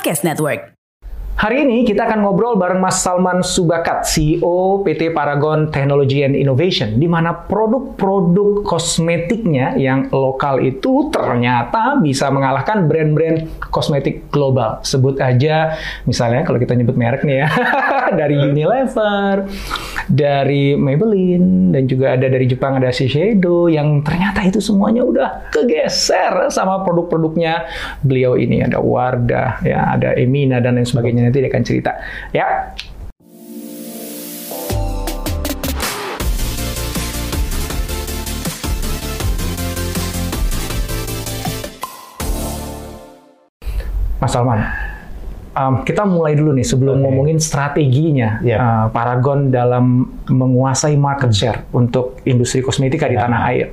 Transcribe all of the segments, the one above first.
Podcast Network. Hari ini kita akan ngobrol bareng Mas Salman Subakat, CEO PT Paragon Technology and Innovation, di mana produk-produk kosmetiknya yang lokal itu ternyata bisa mengalahkan brand-brand kosmetik global. Sebut aja, misalnya kalau kita nyebut merek nih ya, dari Unilever, dari Maybelline, dan juga ada dari Jepang ada Shiseido, yang ternyata itu semuanya udah kegeser sama produk-produknya beliau ini. Ada Wardah, ya, ada Emina, dan lain sebagainya nanti dia akan cerita. Ya. Mas Salman, um, kita mulai dulu nih sebelum Oke. ngomongin strateginya Yap. uh, Paragon dalam menguasai market share untuk industri kosmetika di Ya. tanah air.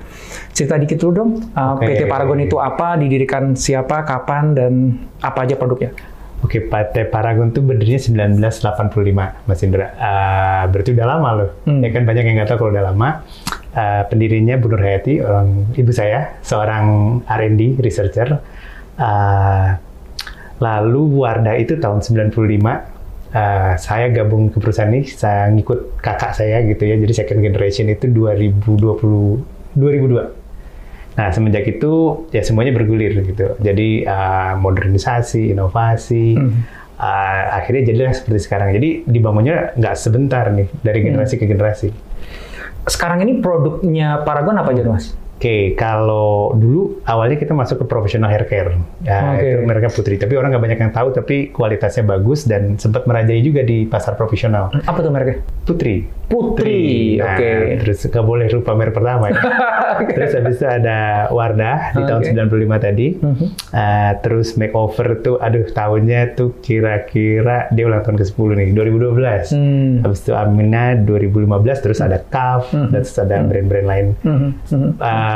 Cerita dikit dulu dong, uh, Oke. PT Paragon itu apa, didirikan siapa, kapan, dan apa aja produknya? Oke, PT Paragon tuh berdirinya 1985, Mas Indra. Eh, berarti udah lama loh. Hmm. Ya kan banyak yang nggak tahu kalau udah lama. Eh, pendirinya Bu Nur Hayati, orang ibu saya, seorang R&D researcher. Eh, lalu Wardah itu tahun 95. eh, saya gabung ke perusahaan ini, saya ngikut kakak saya gitu ya. Jadi second generation itu 2020 2002. Nah, semenjak itu ya semuanya bergulir gitu. Jadi uh, modernisasi, inovasi, Hmm. uh, akhirnya jadilah seperti sekarang. Jadi dibangunnya nggak sebentar nih dari generasi ke generasi. Sekarang ini produknya Paragon apa aja Mas? Oke, kalau dulu awalnya kita masuk ke professional hair care, ya, Oke. itu mereka Putri. Tapi orang nggak banyak yang tahu, tapi kualitasnya bagus dan sempat merajai juga di pasar profesional. Apa tuh mereknya? Putri. Putri, Nah, oke. Terus nggak boleh lupa merek pertama ya. terus habis itu ada Wardah di tahun Oke. 95 tadi. Mhm. Uh, terus makeover tuh, aduh tahunnya tuh kira-kira dia ulang tahun ke-10 nih, 2012. Hmm. Habis itu Amina 2015, terus ada CAF, Mhm. dan terus ada brand-brand lain. Mhm, mhm. Uh,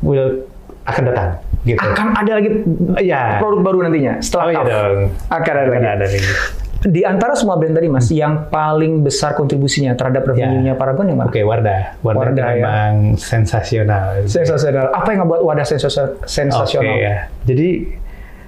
will akan datang, gitu. Akan ada lagi Iya. produk baru nantinya setelah Oh iya dong. Akan ada Akan lagi. ada nih. Di antara semua brand tadi, Mas, yang paling besar kontribusinya terhadap revenue-nya Paragon yang mana? Oke, Wardah. Wardah, Wardah, ya. memang sensasional. Sensasional. Apa yang ngebuat wadah sensasi- sensasional? Oke ya. Jadi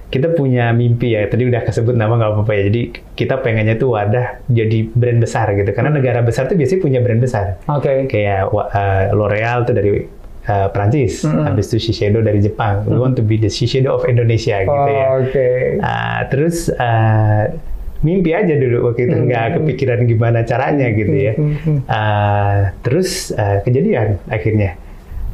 kita punya mimpi ya. Tadi udah kesebut nama nggak apa-apa ya. Jadi kita pengennya tuh wadah jadi brand besar gitu. Karena negara besar tuh biasanya punya brand besar. Oke. Kayak wa- uh, L'Oreal tuh dari uh, Prancis. Mm-mm. Habis itu Shiseido dari Jepang. We want to be the Shiseido of Indonesia gitu ya. Oh, Oke. Uh, terus uh, mimpi aja dulu waktu itu nggak Hmm. kepikiran gimana caranya gitu ya. Hmm, hmm. Uh, terus uh, kejadian akhirnya.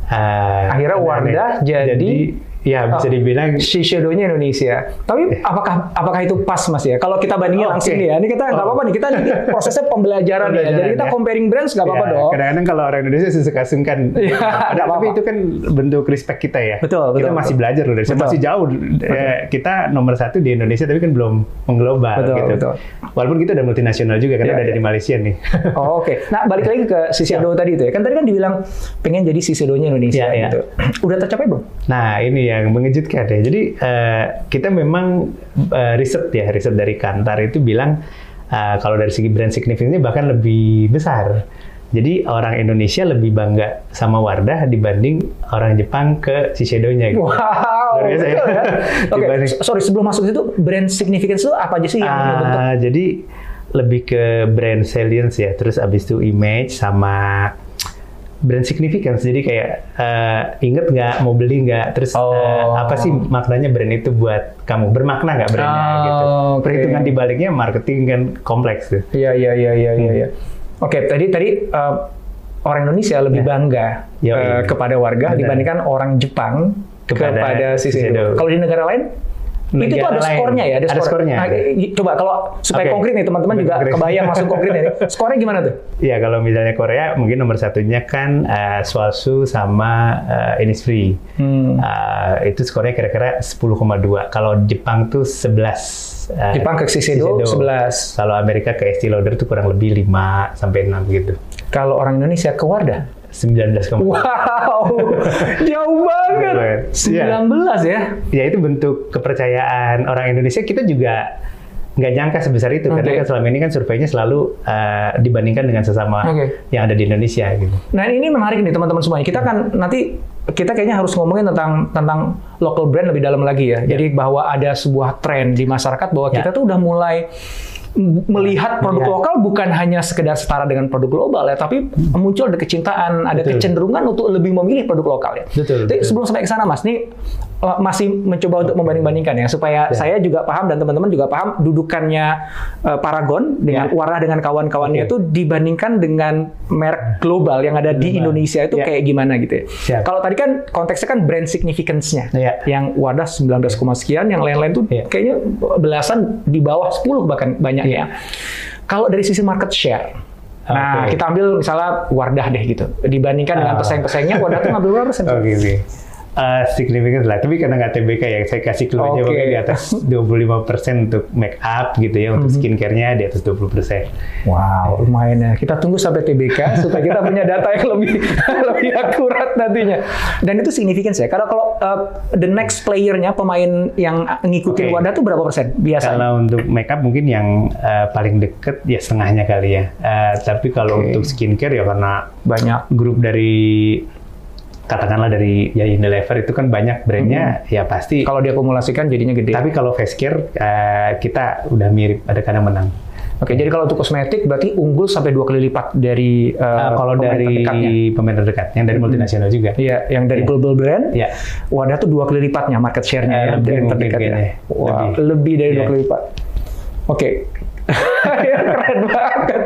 Uh, Akhirnya Wardah jadi- ya bisa Oh. dibilang Shiseido-nya Indonesia. Tapi apakah apakah itu pas Mas ya? Kalau kita bandingin Oh, langsung nih ya. Ini kita nggak Oh. apa-apa nih. Kita ini prosesnya pembelajaran, ya. Jadi Pembelajaran, kita ya. comparing brands nggak apa-apa ya, dong. Kadang-kadang kalau orang Indonesia suka sungkan. Iya, Ada, nggak tapi apa-apa. itu kan bentuk respect kita ya. Betul, Kita betul, masih betul. belajar loh dari. Betul. Masih jauh. Ya, kita nomor satu di Indonesia tapi kan belum mengglobal Betul, gitu. betul. Walaupun kita udah multinasional juga karena ada iya. dari Malaysia nih. Oh, Oke. Nah, balik lagi ke Shiseido tadi itu ya. Kan tadi kan dibilang pengen jadi Shiseido-nya Indonesia iya. gitu. Udah tercapai belum? Nah, ini yang mengejutkan ya. Jadi eh, kita memang eh, riset ya, riset dari Kantar itu bilang eh, kalau dari segi brand signifikannya bahkan lebih besar. Jadi orang Indonesia lebih bangga sama Wardah dibanding orang Jepang ke Shiseido-nya gitu. Wow. Luar biasa ya. ya. Oke, so- sorry sebelum masuk ke situ brand significance itu apa aja sih yang Ah, membentuk? jadi lebih ke brand salience ya, terus abis itu image sama brand significance. Jadi kayak eh, inget nggak mau beli nggak, terus eh, Oh. apa sih maknanya brand itu buat kamu? Bermakna nggak brandnya Oh, gitu? oke. Perhitungan di baliknya marketing kan kompleks tuh. Iya iya iya iya iya. Hmm. iya. Oke, tadi tadi uh, orang Indonesia lebih Ya. bangga Yoi. uh, kepada warga Benar. dibandingkan orang Jepang kepada, Kepada Shiseido. Shiseido. Kalau di negara lain? Itu tuh negara ada lain. skornya ya, ada, Ada skor- skornya. Nah, coba kalau supaya Oke. konkret nih teman-teman juga kebayang langsung konkret ya. Skornya gimana tuh? Ya kalau misalnya Korea mungkin nomor satunya kan eh, Swalsu sama eh, Innisfree. Hmm. Eh, itu skornya kira-kira 10,2. Kalau Jepang tuh 11. eh, Jepang ke Shiseido 11. Kalau Amerika ke Estee Lauder tuh kurang lebih 5 sampai 6 gitu. Kalau orang Indonesia ke Wardah. 19,2. Wow, jauh banget. Iya. 19 ya. Ya itu bentuk kepercayaan orang Indonesia kita juga nggak nyangka sebesar itu Oke. karena kan selama ini kan surveinya selalu eh, dibandingkan dengan sesama Oke. yang ada di Indonesia gitu. Nah ini menarik nih teman-teman semuanya. Kita kan nanti kita kayaknya harus ngomongin tentang tentang local brand lebih dalam lagi ya. Jadi bahwa ada sebuah tren di masyarakat bahwa Ya. kita tuh udah mulai melihat produk Melihat. lokal bukan hanya sekedar setara dengan produk global ya, tapi muncul ada kecintaan, ada Betul. kecenderungan untuk lebih memilih produk lokal ya. Betul, Tapi betul. sebelum sampai ke sana Mas, nih masih mencoba untuk membanding-bandingkan ya supaya Ya. saya juga paham dan teman-teman juga paham dudukannya uh, Paragon dengan Ya. Warah dengan kawan-kawannya Oke. itu dibandingkan dengan merek global yang ada di. Indonesia itu Ya. kayak gimana gitu ya. Siap. Kalau tadi kan konteksnya kan brand significance-nya. Ya. Yang Wadah 19, sekian, yang lain-lain tuh Ya. kayaknya belasan di bawah 10 bahkan banyak ya. Kalau dari sisi market share. Nah, Oke. kita ambil misalnya Wardah deh gitu. Dibandingkan dengan Ah. pesaing-pesaingnya, Wardah tuh ngambil berapa persen? Oke, oke. Eh, signifikan lah, tapi karena nggak TBK ya, saya kasih clue aja pokoknya di atas 25% untuk make up gitu ya, untuk skincare-nya di atas 20%. Wow, lumayan ya. Kita tunggu sampai TBK supaya kita punya data yang lebih lebih akurat nantinya. Dan itu signifikan ya. Karena kalau uh, the next player-nya pemain yang ngikutin Oke. Wadah tuh berapa persen biasanya? Kalau untuk make up mungkin yang eh, paling deket ya setengahnya kali ya. Eh, tapi kalau Oke. untuk skincare ya karena Banyak. grup dari katakanlah dari ya Unilever itu kan banyak brandnya ya pasti. Kalau diakumulasikan jadinya gede. tapi kalau face care eh, kita udah mirip ada kadang menang. Oke, jadi kalau untuk kosmetik berarti unggul sampai dua kali lipat dari uh, Eh, kalau pemain dari terdekatnya. pemain terdekat yang dari multinasional juga. Iya, yang dari Iya. global brand, Ya. Wadah tuh dua kali lipatnya market share-nya Eh, ya, lebih dari terdekatnya. Wah, lebih, Lebih. dari dua Iya. kali lipat. Oke. Ya, Keren banget.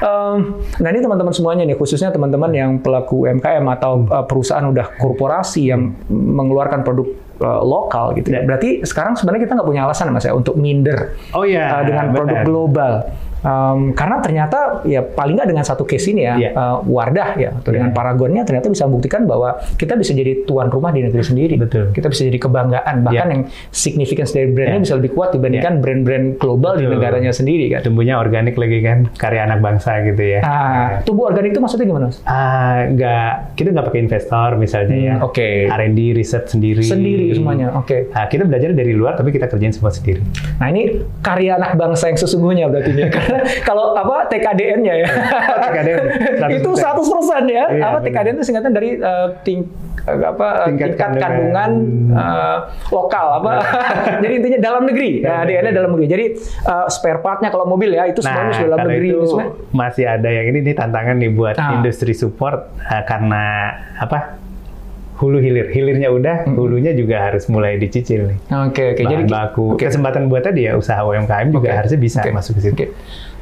Em, nah ini teman-teman semuanya nih, khususnya teman-teman yang pelaku UMKM atau uh, perusahaan udah korporasi yang mengeluarkan produk uh, lokal gitu. ya. Ya. Berarti sekarang sebenarnya kita nggak punya alasan mas ya untuk minder Oh uh, ya, dengan produk global. Um, karena ternyata ya paling nggak dengan satu case ini ya Iya. uh, Wardah ya atau Iya. dengan Paragonnya ternyata bisa membuktikan bahwa kita bisa jadi tuan rumah di negeri sendiri. Betul. Kita bisa jadi kebanggaan bahkan Iya. yang significance dari brandnya Iya. bisa lebih kuat dibandingkan brand-brand global di Betul. negaranya sendiri kan. Tumbuhnya organik lagi kan, karya anak bangsa gitu ya. Ah, tumbuh organik itu maksudnya gimana? Mas? Ah, nggak, kita nggak pakai investor misalnya ya. Hmm, oke. R&D, riset sendiri. Sendiri semuanya. Oke. Ah, kita belajar dari luar, tapi kita kerjain semua sendiri. Nah ini karya anak bangsa yang sesungguhnya berarti ini. Kalau apa TKDN-nya ya. TKDN, 100%. itu 100% ya. Iya, apa. TKDN itu singkatan dari eh, ting eh, apa eh, Tingkat tingkat, kandungan, kandungan. eh, lokal apa. Jadi intinya dalam negeri. Nah, DNA dalam negeri. Jadi eh, spare partnya kalau mobil ya itu semuanya sudah dalam negeri. itu masih ada yang ini, ini tantangan nih buat Ah. industri support ah, karena apa? Hulu hilir, hilirnya udah, hulunya juga harus mulai dicicil nih. Oke oke. Bahan Jadi baku, oke. kesempatan buat tadi ya usaha UMKM juga Oke. harusnya bisa Oke. masuk ke situ. Oke.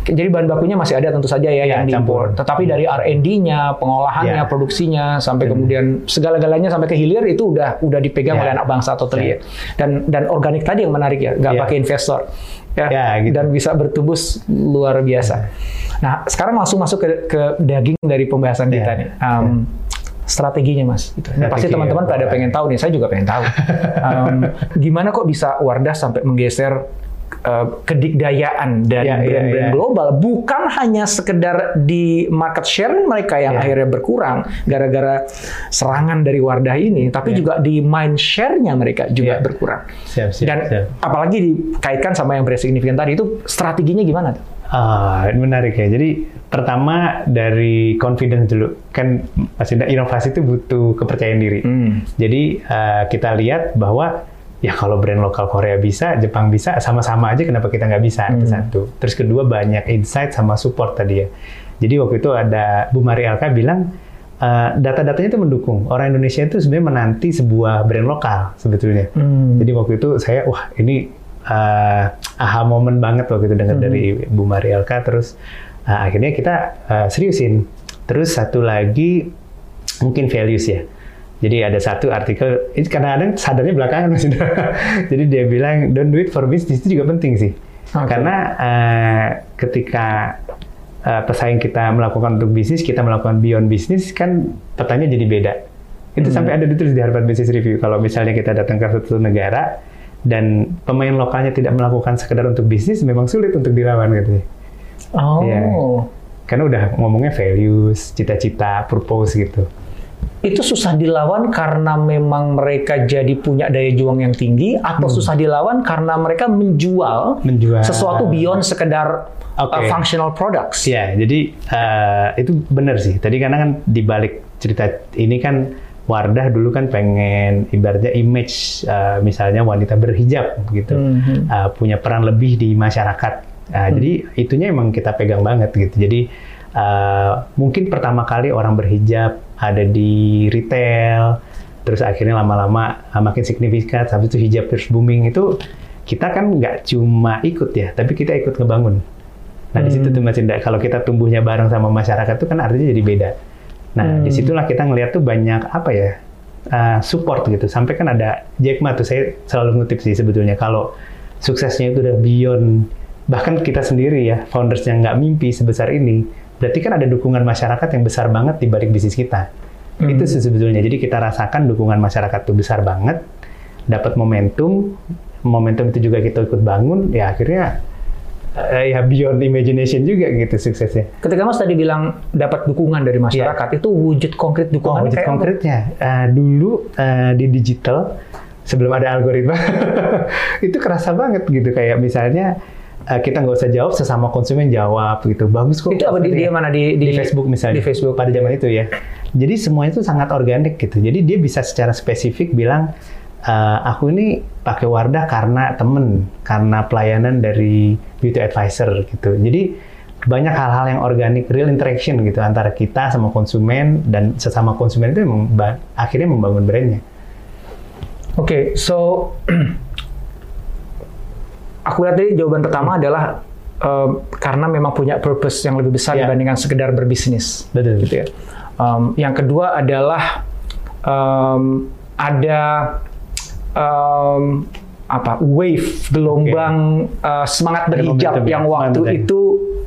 Jadi bahan bakunya masih ada tentu saja ya Iya, yang diimpor. Tetapi dari R&D-nya, pengolahannya, Iya. produksinya sampai Hmm. kemudian segala-galanya sampai ke hilir itu udah udah dipegang Iya. oleh anak bangsa totally Iya. ya. Dan dan organik tadi yang menarik ya, nggak Iya. pakai investor. Ya, Ya, gitu. dan bisa bertumbuh s- luar biasa. Nah, sekarang langsung masuk ke, ke daging dari pembahasan kita Iya. nih. Um, strateginya mas, gitu. Ini pasti Strategi teman-teman ya, pada pengen tahu nih, saya juga pengen tahu. Um, gimana kok bisa Wardah sampai menggeser uh, kedikdayaan dari Ya, ya, brand-brand ya. global bukan hanya sekedar di market share mereka yang Ya. akhirnya berkurang gara-gara serangan dari Wardah ini, tapi Ya. juga di mind share-nya mereka juga Ya. berkurang. Siap, siap, Dan siap. apalagi dikaitkan sama yang brand signifikan tadi itu strateginya gimana? tuh? Ini menarik ya. Jadi pertama dari confidence dulu. Kan maksudnya inovasi itu butuh kepercayaan diri. Hmm. Jadi eh, kita lihat bahwa ya kalau brand lokal Korea bisa, Jepang bisa, sama-sama aja kenapa kita nggak bisa? Itu Hmm. satu. Terus kedua banyak insight sama support tadi ya. Jadi waktu itu ada Bu Mari Alka bilang eh, data-datanya itu mendukung orang Indonesia itu sebenarnya menanti sebuah brand lokal sebetulnya. Hmm. Jadi waktu itu saya wah ini uh, aha momen banget waktu itu dengar Hmm. dari Bu Mari Elka terus uh, akhirnya kita uh, seriusin. Terus satu lagi mungkin values ya. Jadi ada satu artikel, ini kadang-kadang sadarnya belakangan Mas. Jadi dia bilang, don't do it for business, itu juga penting sih. Oke. Karena eh, ketika eh, pesaing kita melakukan untuk bisnis, kita melakukan beyond bisnis, kan petanya jadi beda. Itu sampai ada ditulis di Harvard Business Review. Kalau misalnya kita datang ke suatu negara, dan pemain lokalnya tidak melakukan sekedar untuk bisnis, memang sulit untuk dilawan gitu. Oh. Iya. Karena udah ngomongnya values, cita-cita, purpose gitu. Itu susah dilawan karena memang mereka jadi punya daya juang yang tinggi atau susah dilawan karena mereka menjual, Hmm. Menjual. sesuatu beyond sekedar Oke. uh, functional products. Ya, jadi eh, itu benar sih. Tadi karena kan di balik cerita ini kan Wardah dulu kan pengen ibaratnya image eh, misalnya wanita berhijab gitu, Mhm. Eh, punya peran lebih di masyarakat. Eh, Jadi itunya emang kita pegang banget gitu. Jadi eh, mungkin pertama kali orang berhijab ada di retail, terus akhirnya lama-lama makin signifikan. Habis itu hijab terus booming itu kita kan nggak cuma ikut ya, tapi kita ikut ngebangun. Nah di situ tuh Mas Indra, kalau kita tumbuhnya bareng sama masyarakat tuh kan artinya jadi beda. Nah Hmm. di situlah kita ngelihat tuh banyak apa ya uh, support gitu. Sampai kan ada Jack Ma tuh saya selalu ngutip sih sebetulnya kalau suksesnya itu udah beyond bahkan kita sendiri ya founders yang nggak mimpi sebesar ini, berarti kan ada dukungan masyarakat yang besar banget di balik bisnis kita. Hmm. Itu sih sebetulnya. Jadi kita rasakan dukungan masyarakat tuh besar banget, dapat momentum, momentum itu juga kita ikut bangun, ya akhirnya eh, ya beyond imagination juga gitu suksesnya. Ketika Mas tadi bilang dapat dukungan dari masyarakat, itu wujud konkret Oh, dukungan wujud kayak apa? konkretnya. Eh, dulu eh, di digital sebelum ada algoritma itu kerasa banget gitu kayak misalnya kita nggak usah jawab sesama konsumen jawab gitu bagus kok. Itu apa di, dia mana di, di, Facebook misalnya Di Facebook. pada zaman itu ya. Jadi semuanya itu sangat organik gitu. Jadi dia bisa secara spesifik bilang "Eh, aku ini pakai Wardah karena temen, karena pelayanan dari beauty advisor gitu. Jadi banyak hal-hal yang organik, real interaction gitu antara kita sama konsumen dan sesama konsumen itu memang akhirnya membangun brandnya. Oke, so aku lihat tadi jawaban pertama adalah eh, karena memang punya purpose yang lebih besar Ya. dibandingkan sekedar berbisnis. Betul. Gitu ya. Um, yang kedua adalah um, ada um, apa wave gelombang uh, semangat Ada berhijab ya, yang waktu semangat itu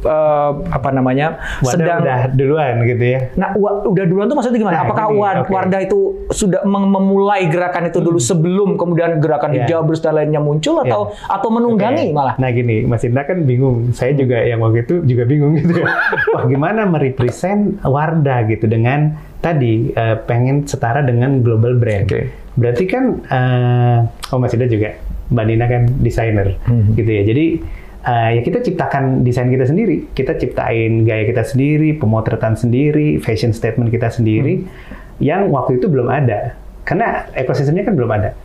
uh, apa namanya Wadah sedang udah duluan gitu ya. Nah, wa- udah duluan tuh maksudnya gimana? Nah, Apakah gini. Hmm. Wardah itu sudah mem- memulai gerakan itu dulu sebelum kemudian gerakan Ya. hijabers dan lainnya muncul atau atau menunggangi Oke. malah? Nah gini, Mas Indra kan bingung. Saya juga yang waktu itu juga bingung gitu. Wah gimana merepresent Wardah gitu dengan tadi eh, pengen setara dengan global brand. Oke. Berarti kan, eh, oh Mas Indra juga, Mbak Nina kan desainer Hmm. gitu ya. Jadi eh, ya kita ciptakan desain kita sendiri. Kita ciptain gaya kita sendiri, pemotretan sendiri, fashion statement kita sendiri. Yang waktu itu belum ada. Karena ekosistemnya kan belum ada.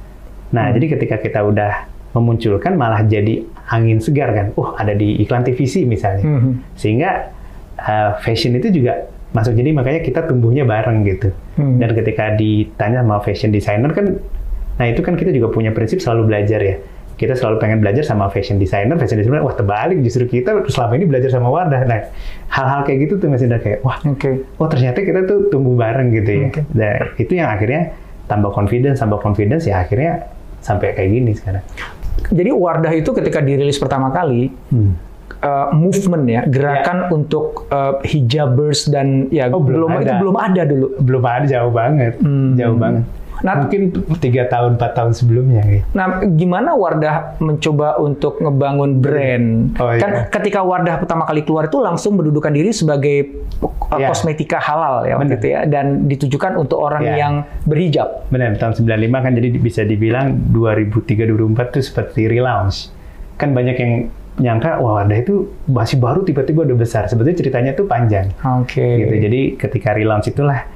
Nah, Hmm. jadi ketika kita udah memunculkan malah jadi angin segar kan. Uh, ada di iklan TVC misalnya. Mhm. Sehingga uh, fashion itu juga masuk. Jadi makanya kita tumbuhnya bareng gitu. Hmm. Dan ketika ditanya sama fashion designer kan, nah itu kan kita juga punya prinsip selalu belajar ya. Kita selalu pengen belajar sama fashion designer, fashion designer, wah terbalik justru kita selama ini belajar sama Wardah. Nah, hal-hal kayak gitu tuh masih udah kayak, wah Oke. oh ternyata kita tuh tumbuh bareng gitu ya. Oke. Dan itu yang akhirnya tambah confidence, tambah confidence ya akhirnya sampai kayak gini sekarang. Jadi Wardah itu ketika dirilis pertama kali Hmm. Uh, movement ya, gerakan untuk uh, hijabers dan ya Oh, belum belum itu ada. belum ada dulu. Belum ada jauh banget, Hmm. jauh banget. Nah- Mungkin tiga tahun, empat tahun sebelumnya. Gitu. Nah, gimana Wardah mencoba untuk ngebangun brand? Oh, iya. Kan ketika Wardah pertama kali keluar itu langsung mendudukan diri sebagai uh, Iya. kosmetika halal ya waktu itu ya dan ditujukan untuk orang Iya. yang berhijab. Benar, tahun 95 kan jadi bisa dibilang 2003-2004 tuh seperti relaunch. Kan banyak yang nyangka, wah Wardah itu masih baru tiba-tiba udah besar. Sebetulnya ceritanya tuh panjang. Oke. gitu. Jadi ketika relaunch itulah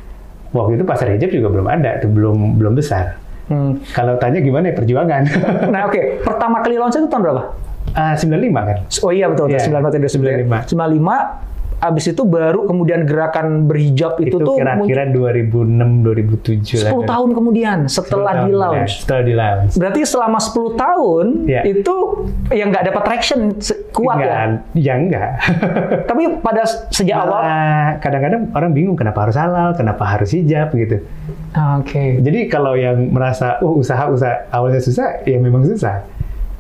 waktu itu pasar hijab juga belum ada, tuh belum belum besar. Hmm. Kalau tanya gimana ya perjuangan? Nah, oke. Pertama kali launch itu tahun berapa? Ah, 95 kan? Oh iya betul, 95 atau 95. 95 95. Abis itu baru kemudian gerakan berhijab itu, Itu tuh kira-kira 2006 2007 lah. 10 kan. tahun kemudian setelah 10 di launch. ya, setelah di launch. Berarti selama 10 tahun Iya. itu yang nggak dapat traction kuat ya. Enggak, ya enggak. Tapi pada sejak awal, Malah kadang-kadang orang bingung kenapa harus halal, kenapa harus hijab gitu. Ah, oke, Jadi kalau yang merasa, oh usaha-usaha awalnya susah, ya memang susah.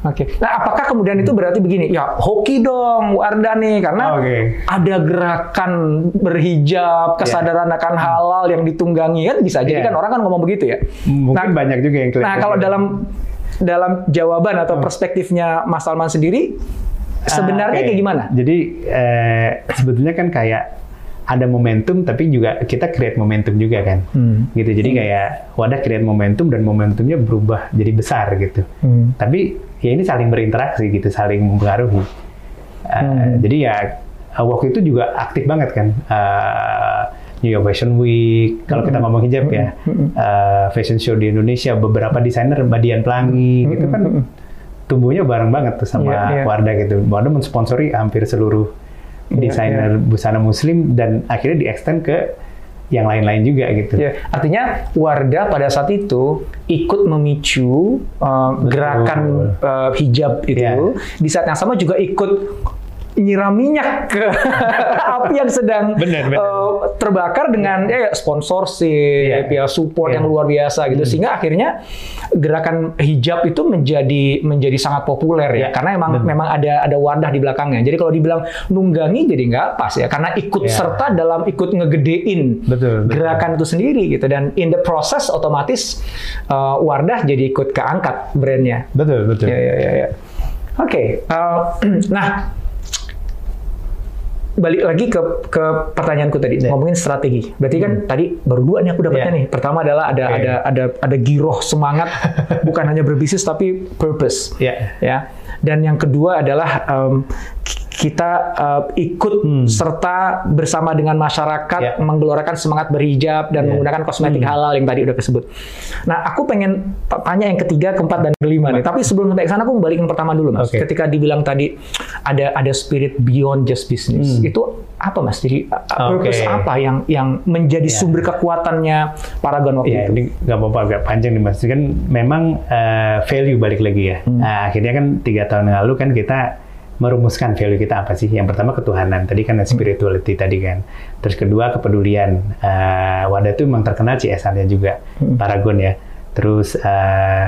Oke. Nah, apakah kemudian itu berarti begini? Ya, hoki dong, Wardah nih, karena Oke. ada gerakan berhijab, kesadaran akan halal yang ditunggangi kan bisa jadi Iya. kan orang kan ngomong begitu ya. Mungkin banyak juga yang Nah, kalau dalam dalam jawaban atau Hmm. perspektifnya Mas Salman sendiri sebenarnya Ah, oke. kayak gimana? Jadi eh, sebetulnya kan kayak ada momentum, tapi juga kita create momentum juga kan, Hmm. gitu. Jadi kayak wadah create momentum dan momentumnya berubah jadi besar gitu. Hmm. Tapi ya ini saling berinteraksi gitu, saling mempengaruhi. Uh, Hmm. Jadi ya uh, waktu itu juga aktif banget kan. Uh, New York Fashion Week, kalau Hmm. kita ngomong hijab ya, uh, fashion show di Indonesia, beberapa desainer, Mbak Dian Pelangi, gitu kan tumbuhnya bareng banget tuh sama Hmm. Iya, iya. Wardah gitu. Wardah mensponsori hampir seluruh Iya, desainer busana muslim dan akhirnya di-extend ke yang lain-lain juga gitu. Ya, artinya Wardah pada saat itu ikut memicu uh, gerakan uh, hijab itu. Iya. Di saat yang sama juga ikut nyiram minyak ke api yang sedang Benar, benar. uh, terbakar dengan eh, sponsorship, Iya. ya support Iya. yang luar biasa gitu. Sehingga akhirnya gerakan hijab itu menjadi menjadi sangat populer ya. Iya, Karena emang benar. memang ada ada Wardah di belakangnya. Jadi kalau dibilang nunggangi jadi nggak pas ya. Karena ikut Iya. serta dalam ikut ngegedein Betul, betul. gerakan itu sendiri gitu dan in the process otomatis uh, Wardah jadi ikut keangkat brandnya. Betul, betul. Ya ya ya. ya. Oke, uh, nah balik lagi ke ke pertanyaanku tadi Ya. ngomongin strategi. Berarti kan tadi baru dua nih aku dapatnya Ya. nih. Pertama adalah ada Oke. ada ada ada giroh semangat bukan hanya berbisnis tapi purpose Ya. ya. Dan yang kedua adalah ki- kita eh, ikut serta bersama dengan masyarakat Hmm. Ya. menggelorakan semangat berhijab dan Ya. menggunakan kosmetik Hmm. halal yang tadi udah disebut. Nah, aku pengen tanya yang ketiga, keempat dan kelima nih. Tapi sebelum sampai ke sana aku balikin pertama dulu, Mas. Oke. Ketika dibilang tadi ada ada spirit beyond just business. Itu apa, Mas? Jadi uh, Hmm. Oke. purpose apa yang yang menjadi Ya. sumber kekuatannya Paragon waktu Ya, itu? ini nggak apa-apa agak panjang nih mas. Kan memang eh, value balik lagi ya. Hmm. Nah, akhirnya kan tiga tahun yang lalu kan kita merumuskan value kita apa sih? Yang pertama ketuhanan. Tadi kan Hmm. spirituality tadi kan. Terus kedua kepedulian. Eh, Wadah itu memang terkenal CSR-nya juga. Hmm. Paragon ya. Terus eh,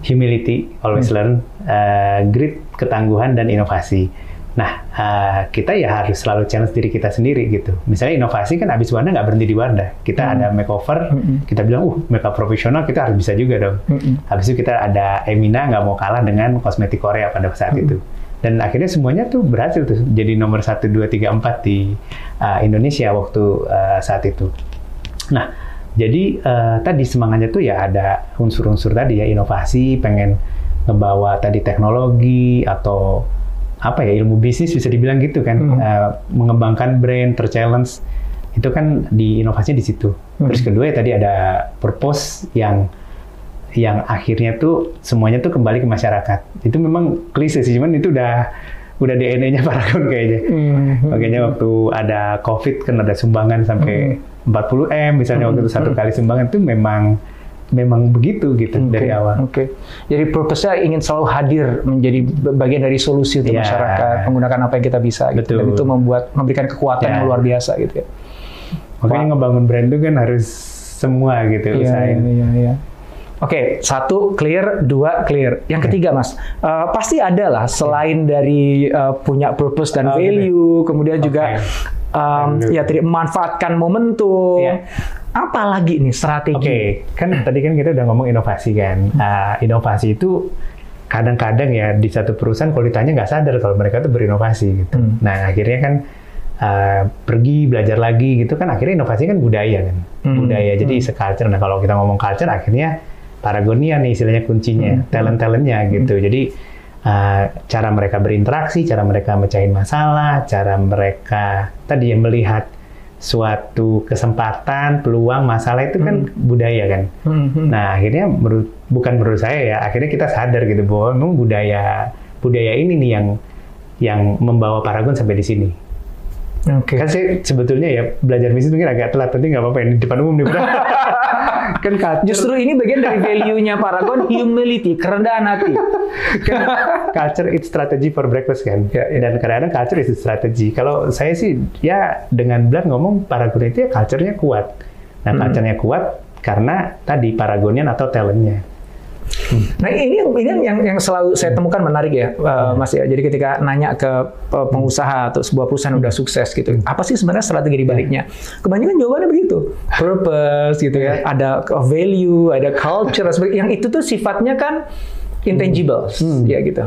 humility, always Hmm. learn, eh, grit, ketangguhan dan inovasi. Nah, eh, kita ya harus selalu challenge diri kita sendiri gitu. Misalnya inovasi kan abis Wardah nggak berhenti di Wardah. Kita Hmm. ada makeover, kita bilang, uh, makeup profesional kita harus bisa juga dong. Mm-mm. Habis itu kita ada Emina nggak mau kalah dengan kosmetik Korea pada saat itu. Dan akhirnya semuanya tuh berhasil tuh jadi nomor 1, 2, 3, 4 di uh, Indonesia waktu uh, saat itu. Nah, jadi uh, tadi semangatnya tuh ya ada unsur-unsur tadi ya inovasi, pengen ngebawa tadi teknologi atau apa ya ilmu bisnis bisa dibilang gitu kan, Hmm. Uh, mengembangkan brand, terchallenge itu kan di inovasinya di situ. Terus kedua ya tadi ada purpose yang yang akhirnya tuh semuanya tuh kembali ke masyarakat. Itu memang klise sih, cuman itu udah udah DNA-nya Paragon kayaknya. Mhm. Makanya waktu ada COVID kan ada sumbangan sampai 40 m misalnya waktu itu satu kali sumbangan itu memang memang begitu gitu Oke, dari awal. Oke. Jadi purpose-nya ingin selalu hadir menjadi bagian dari solusi untuk Iya. masyarakat, menggunakan apa yang kita bisa gitu. Dan itu membuat memberikan kekuatan Ya. yang luar biasa gitu ya. Makanya ngebangun brand itu kan harus semua gitu Iya, usahain. iya, iya, iya. Oke, satu clear, dua clear. Yang ketiga, Mas, eh, pasti ada lah selain dari eh, punya purpose dan Oh, gitu. value, kemudian juga Value. ya tadi memanfaatkan momentum. Iya. Apa lagi nih strategi? Oke, kan tadi kan kita udah ngomong inovasi kan. Nah, inovasi itu kadang-kadang ya di satu perusahaan kalau ditanya nggak sadar kalau mereka tuh berinovasi gitu. Hmm. Nah, akhirnya kan uh, pergi belajar lagi gitu kan akhirnya inovasi kan budaya kan. Hmm. Budaya. Jadi se-culture. Nah, kalau kita ngomong culture akhirnya Paragonia nih istilahnya kuncinya, Hmm. talent-talentnya gitu. Jadi uh, cara mereka berinteraksi, cara mereka mecahin masalah, cara mereka tadi yang melihat suatu kesempatan, peluang, masalah itu kan budaya kan. Hmm, hmm. Nah akhirnya menurut bukan menurut saya ya, akhirnya kita sadar gitu bahwa memang budaya budaya ini nih yang yang membawa Paragon sampai di sini. Oke. Kan saya sebetulnya ya belajar bisnis mungkin agak telat, penting nggak apa-apa ini di depan umum nih. Kan culture, Justru ini bagian dari value-nya Paragon, humility, kerendahan hati. kan culture it's strategy for breakfast kan. Ya, ya. Dan kadang-kadang culture is strategy. Kalau saya sih ya dengan benar ngomong Paragon itu ya culture-nya kuat. Nah, Hmm. culture-nya kuat karena tadi Paragonian atau talent-nya. Nah ini ini yang yang selalu saya temukan menarik ya, uh, Mas ya. Jadi ketika nanya ke uh, pengusaha atau sebuah perusahaan udah sukses gitu, apa sih sebenarnya strategi di baliknya? Kebanyakan jawabannya begitu, purpose gitu ya, ada value, ada culture, yang itu tuh sifatnya kan intangible, ya gitu.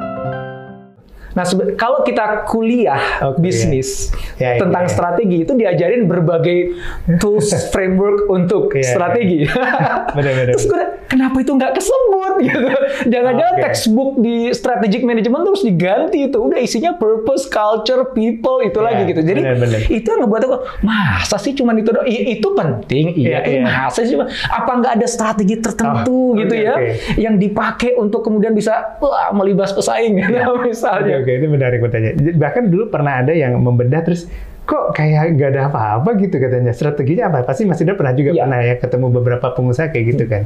Nah, kalau kita kuliah Oke, bisnis. Ya, ya, tentang ya. strategi itu diajarin berbagai tools framework untuk Ya, ya. strategi. Benar-benar. Terus gue, kenapa itu nggak kesebut gitu? Jangan-jangan Oke. textbook di strategic management terus diganti itu. Udah isinya purpose, culture, people itu Ya, lagi gitu. Jadi benar-benar. itu yang ngebuat aku masa sih cuman itu doang? I- itu penting iya, Iya, tapi iya. masa sih apa nggak ada strategi tertentu Oh, gitu oke, ya oke. yang dipakai untuk kemudian bisa wah, melibas pesaing gitu misalnya. Oke, itu menarik bertanya. Bahkan dulu pernah ada yang membedah terus kok kayak nggak ada apa-apa gitu katanya. Strateginya apa? Pasti Mas Indra pernah juga Iya. pernah ya ketemu beberapa pengusaha kayak gitu kan.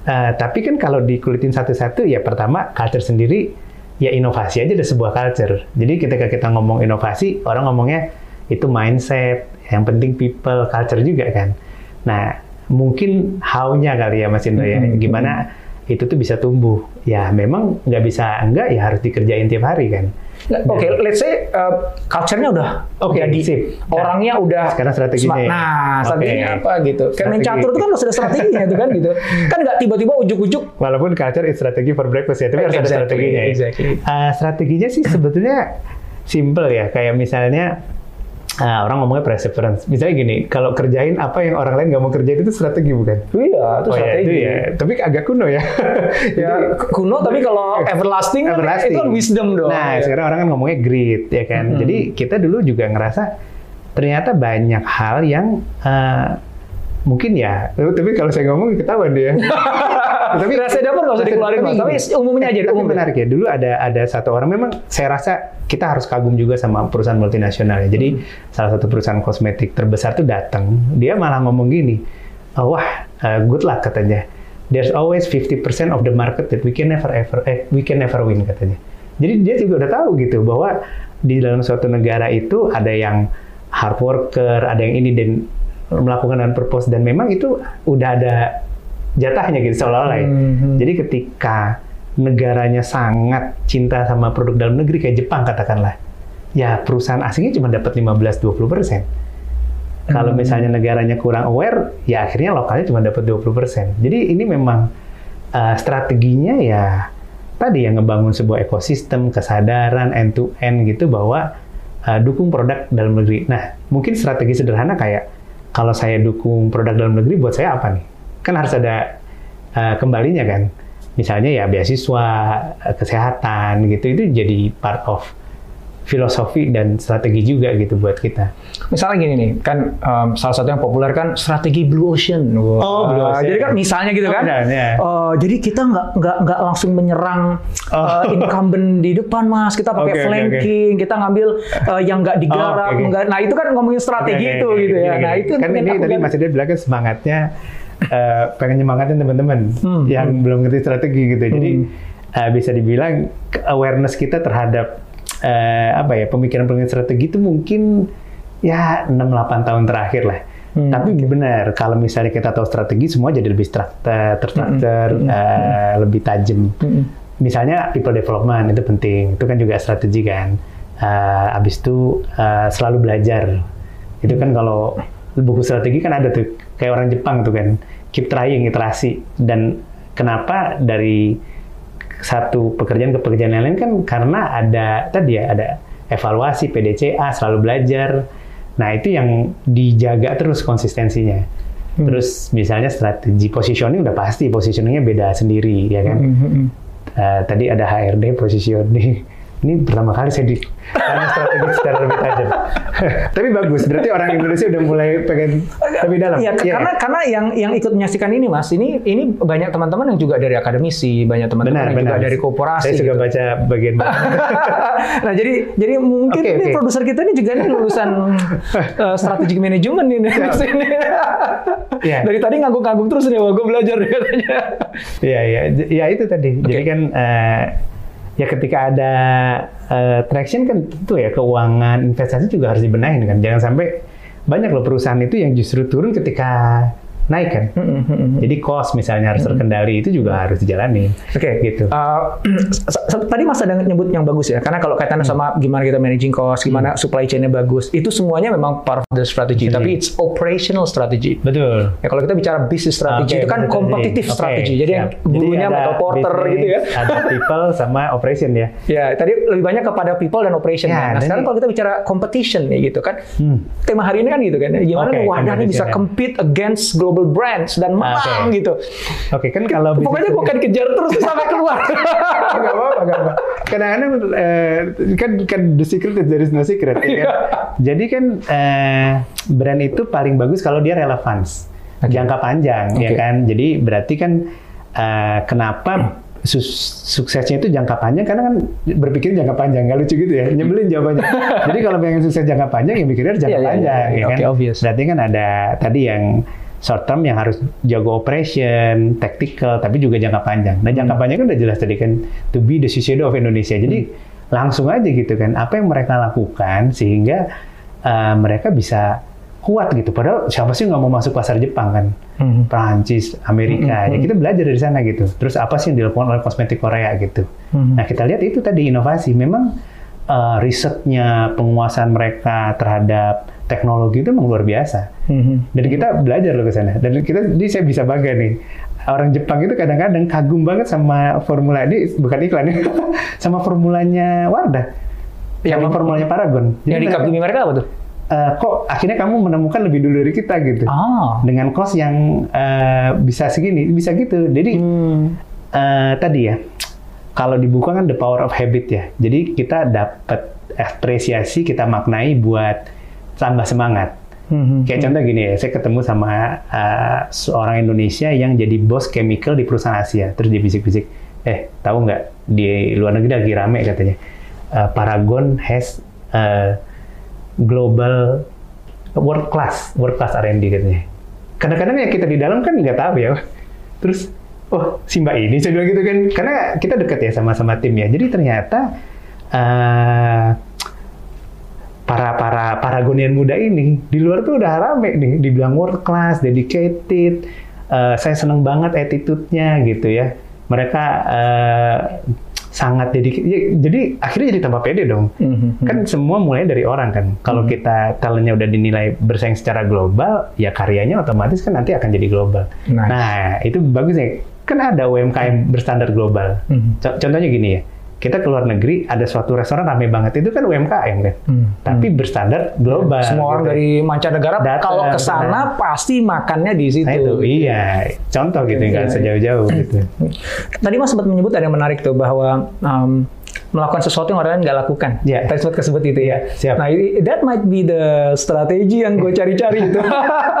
Eh, tapi kan kalau dikulitin satu-satu ya pertama culture sendiri ya inovasi aja ada sebuah culture. Jadi ketika kita ngomong inovasi, orang ngomongnya itu mindset, yang penting people, culture juga kan. Nah, mungkin how-nya kali ya Mas Indra ya, Mhm. gimana itu tuh bisa tumbuh. Ya memang nggak bisa enggak ya harus dikerjain tiap hari kan. Nggak, Oke, let's say uh, culture-nya udah Oke, jadi sip. Nah, orangnya udah sekarang strateginya smart. ya. Nah, strateginya apa gitu. Kayak main catur itu kan harus ada strateginya itu kan gitu. Kan nggak tiba-tiba ujuk-ujuk Walaupun culture is strategi for breakfast ya, tapi harus ada Exactly, strateginya. ya. exactly. Uh, strateginya sih sebetulnya simple ya, kayak misalnya uh, orang ngomongnya perseverance. Misalnya gini, kalau kerjain apa yang orang lain nggak mau kerjain itu strategi bukan? Iya, itu Oh ya, strategi. itu ya. Tapi agak kuno ya. Ya, kuno tapi kalau everlasting, kan Everlasting. itu kan wisdom dong. Nah, Ya. sekarang orang kan ngomongnya grit, ya kan. Mm-hmm. Jadi kita dulu juga ngerasa ternyata banyak hal yang uh, mungkin ya. Tapi kalau saya ngomong ketahuan dia. tapi rahasia dapur nggak usah dikeluarin Mas. Tapi gini, umumnya aja, Tapi umum. menarik ya. Dulu ada ada satu orang memang saya rasa kita harus kagum juga sama perusahaan multinasional ya. Jadi Hmm. salah satu perusahaan kosmetik terbesar tuh datang, dia malah ngomong gini, "Oh, wah, uh, good luck katanya. There's always 50% of the market that we can never ever eh, we can never win katanya. Jadi dia juga udah tahu gitu bahwa di dalam suatu negara itu ada yang hard worker, ada yang ini dan melakukan dengan purpose dan memang itu udah ada jatahnya gitu seolah-olah ya. Mhm. Jadi ketika negaranya sangat cinta sama produk dalam negeri kayak Jepang katakanlah, ya perusahaan asingnya cuma dapat 15-20 persen. Kalau Hmm. misalnya negaranya kurang aware, ya akhirnya lokalnya cuma dapat 20 persen. Jadi ini memang uh, strateginya ya tadi yang ngebangun sebuah ekosistem, kesadaran end to end gitu bahwa uh, dukung produk dalam negeri. Nah, mungkin strategi sederhana kayak kalau saya dukung produk dalam negeri buat saya apa nih? Kan harus ada uh, kembalinya kan. Misalnya ya beasiswa, uh, kesehatan gitu itu jadi part of filosofi dan strategi juga gitu buat kita. Misalnya gini nih, kan um, salah satu yang populer kan strategi Blue Ocean. Wah. Oh, Blue Ocean. Jadi kan misalnya gitu Oh, kan. benar, ya. uh, jadi kita nggak nggak nggak langsung menyerang Oh. uh, incumbent di depan mas. Kita pakai oke, flanking, kita ngambil uh, yang nggak digarap. Oh, oke. nggak- Nah itu kan ngomongin strategi Oke, itu oke, gitu oke, ya. oke. Nah itu kan ini tadi Mas Ida bilang kan semangatnya eh, pengen nyemangatin teman-teman Hmm, yang belum ngerti strategi gitu. Jadi Hmm. eh, bisa dibilang awareness kita terhadap eh, apa ya pemikiran-pemikiran strategi itu mungkin ya 6-8 tahun terakhir lah. Hmm, Tapi benar kalau misalnya kita tahu strategi semua jadi lebih struktur, terstruktur, Hmm, hmm, eh, lebih tajam. Mm-mm. Misalnya people development itu penting, itu kan juga strategi kan. Eh, abis itu eh, selalu belajar. Itu kan kalau buku strategi kan ada tuh kayak orang Jepang tuh kan, keep trying, iterasi. Dan kenapa dari satu pekerjaan ke pekerjaan yang lain kan karena ada tadi ya ada evaluasi PDCA, selalu belajar. Nah itu yang dijaga terus konsistensinya. Terus misalnya strategi positioning udah pasti positioningnya beda sendiri ya kan. Hmm, hmm, hmm. Eh, tadi ada HRD positioning. Ini pertama kali saya di tanya strategi secara lebih tajam. Tapi bagus, berarti orang Indonesia udah mulai pengen lebih dalam. Iya, Iya karena kan? karena yang yang ikut menyaksikan ini Mas, ini ini banyak teman-teman yang juga dari akademisi, banyak teman-teman yang benar. juga dari korporasi. Saya juga gitu. baca bagian nah jadi jadi mungkin Oke, ini oke. produser kita ini juga ini lulusan uh, strategic management ini di sini. Iya. Dari tadi ngangguk-ngangguk terus nih, wah gue belajar katanya. Iya, iya. Ya itu tadi. Jadi kan eh, ya ketika ada eh, traction kan itu ya keuangan investasi juga harus dibenahin kan. Jangan sampai banyak loh perusahaan itu yang justru turun ketika naik kan. Jadi cost misalnya harus terkendali itu juga harus dijalani. Oke, Gitu. Uh, tadi Mas ada nyebut yang bagus ya, karena kalau kaitannya Hmm. sama gimana kita managing cost, gimana supply chain-nya bagus, itu semuanya memang part of the strategy, Betul. tapi it's operational strategy. Betul. Ya kalau kita bicara business strategy Oke, itu kan competitive Oke, strategy. Jadi yang siap. gurunya atau porter business, gitu ya. Ada people sama operation ya. Ya, tadi lebih banyak kepada people dan operation. Ya, nah, dan sekarang kalau kita bicara competition ya gitu kan. Hmm. Tema hari ini kan gitu kan. Gimana nih wadah ini bisa ya. compete against global brands dan menang Oke. gitu. Oke kan kalau Pokoknya gue akan kejar terus sampai keluar. Gak apa-apa, gak apa. Kadang-kadang eh, kan kan the secret is there is no secret. ya kan? Iya. Jadi kan eh, brand itu paling bagus kalau dia relevans, Oke. jangka panjang, ya Oke. kan. Jadi berarti kan eh, kenapa suksesnya itu jangka panjang karena kan berpikir jangka panjang nggak lucu gitu ya nyebelin jawabannya jadi kalau pengen sukses jangka panjang ya mikirnya jangka Iya, iya, panjang iya, iya. ya kan Oke, obvious. berarti kan ada tadi yang short term yang harus jago operation, tactical, tapi juga jangka panjang. Nah jangka Hmm. panjang kan udah jelas tadi kan to be the Shiseido of Indonesia. Jadi langsung aja gitu kan, apa yang mereka lakukan sehingga uh, mereka bisa kuat gitu. Padahal siapa sih nggak mau masuk pasar Jepang kan? Hmm. Prancis, Amerika. Ya kita belajar dari sana gitu. Terus apa sih yang dilakukan oleh kosmetik Korea gitu. Hmm. Nah kita lihat itu tadi inovasi. Memang uh, risetnya, penguasaan mereka terhadap teknologi itu memang luar biasa. Hmm. Dan kita belajar loh ke sana. Dan kita, jadi saya bisa bangga nih. Orang Jepang itu kadang-kadang kagum banget sama formula ini bukan iklan ya, sama formulanya Wardah, Yang sama formulanya Paragon. Jadi Yang di mereka, mereka apa tuh? eh, kok akhirnya kamu menemukan lebih dulu dari kita gitu, Ah. dengan cost yang eh, bisa segini, bisa gitu. Jadi Hmm. eh, tadi ya, kalau dibuka kan the power of habit ya. Jadi kita dapat apresiasi, kita maknai buat tambah semangat. Hmm. Kayak contoh gini ya, saya ketemu sama uh, seorang Indonesia yang jadi bos chemical di perusahaan Asia. Terus dia bisik-bisik, eh tahu nggak di luar negeri lagi rame katanya. Uh, Paragon has uh, global world class, world class R&D katanya. Kadang-kadang yang kita di dalam kan nggak tahu ya. Terus, oh si Mbak ini, saya bilang gitu kan. Karena kita dekat ya sama-sama tim ya. Jadi ternyata uh, para para paragonian muda ini di luar tuh udah rame nih dibilang world class, dedicated. Eh, saya seneng banget attitude-nya gitu ya. Mereka eh, sangat dedicated. Ya, jadi akhirnya jadi tambah pede dong. Mhm. Kan semua mulai dari orang kan. Kalau kita talentnya udah dinilai bersaing secara global, ya karyanya otomatis kan nanti akan jadi global. Nice. Nah itu bagus ya. Kan ada UMKM berstandar global. Mhm. Co- Contohnya gini ya, kita ke luar negeri ada suatu restoran rame banget itu kan UMKM kan, Hmm. tapi berstandar global. Semua orang gitu. dari mancanegara kalau ke sana pasti makannya di situ. Nah itu iya, contoh gitu Iya, nggak iya. sejauh-jauh gitu. Tadi Mas sempat menyebut ada yang menarik tuh bahwa um, melakukan sesuatu yang orang lain nggak lakukan. Iya. Tadi sempat kesebut itu ya. siap. Nah, that might be the strategi yang gue cari-cari itu.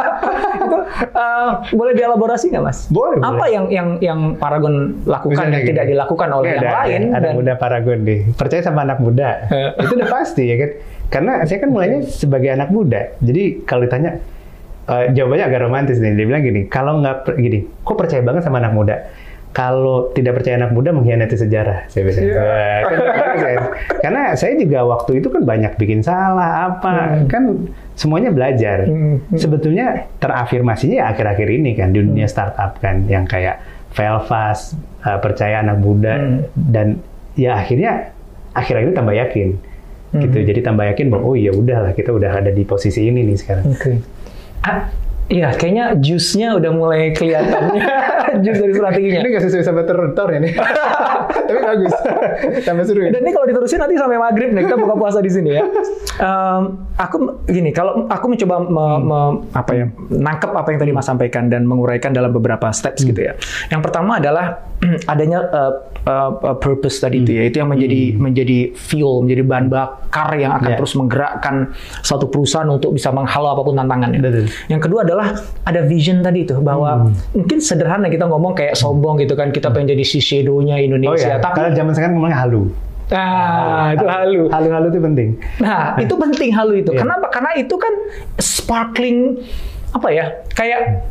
itu uh, boleh dielaborasi nggak, Mas? Boleh, Apa boleh. yang yang yang Paragon lakukan Misalnya yang gini. tidak dilakukan oleh Ini yang ada, lain? Ada dan- muda Paragon deh. Percaya sama anak muda. Eh. itu udah pasti ya kan. Karena saya kan mulainya sebagai anak muda. Jadi kalau ditanya, eh, jawabannya agak romantis nih. Dia bilang gini, kalau nggak gini, kok percaya banget sama anak muda? Kalau tidak percaya anak muda mengkhianati sejarah, saya bilang. Iya. Wah, kan bagus ya. Karena saya juga waktu itu kan banyak bikin salah apa, kan semuanya belajar. Hmm, hmm. Sebetulnya terafirmasinya ya akhir-akhir ini kan di dunia startup kan, yang kayak fail fast, uh, percaya anak muda, Hmm. dan ya akhirnya akhir-akhir ini tambah yakin gitu. Hmm. Jadi tambah yakin bahwa oh ya udahlah kita udah ada di posisi ini nih sekarang. Oke. Ah, Iya, kayaknya jus-nya udah mulai kelihatan. jus dari strateginya. Ini nggak sesuai sama tertor ya nih. Tapi bagus. Tambah seru ya. Dan ini kalau diterusin nanti sampai maghrib nih kita buka puasa di sini ya. Em, aku gini, kalau aku mencoba me- me- apa ya, nangkep apa yang tadi Mas sampaikan dan menguraikan dalam beberapa steps gitu ya. Yang pertama adalah adanya uh, uh, purpose tadi itu ya, itu yang menjadi menjadi fuel, menjadi bahan bakar yang akan Ya. terus menggerakkan suatu perusahaan untuk bisa menghalau apa pun tantangannya. Betul. Yang kedua adalah ada vision tadi itu bahwa mungkin sederhana kita ngomong kayak sombong gitu kan, kita pengen jadi si shadow-nya Oh Indonesia, ya, tapi kalau zaman sekarang ngomongnya halu. Nah, itu halu. Halu-halu itu penting. Nah, itu penting halu itu. Iya. Kenapa? Karena itu kan sparkling apa ya? Kayak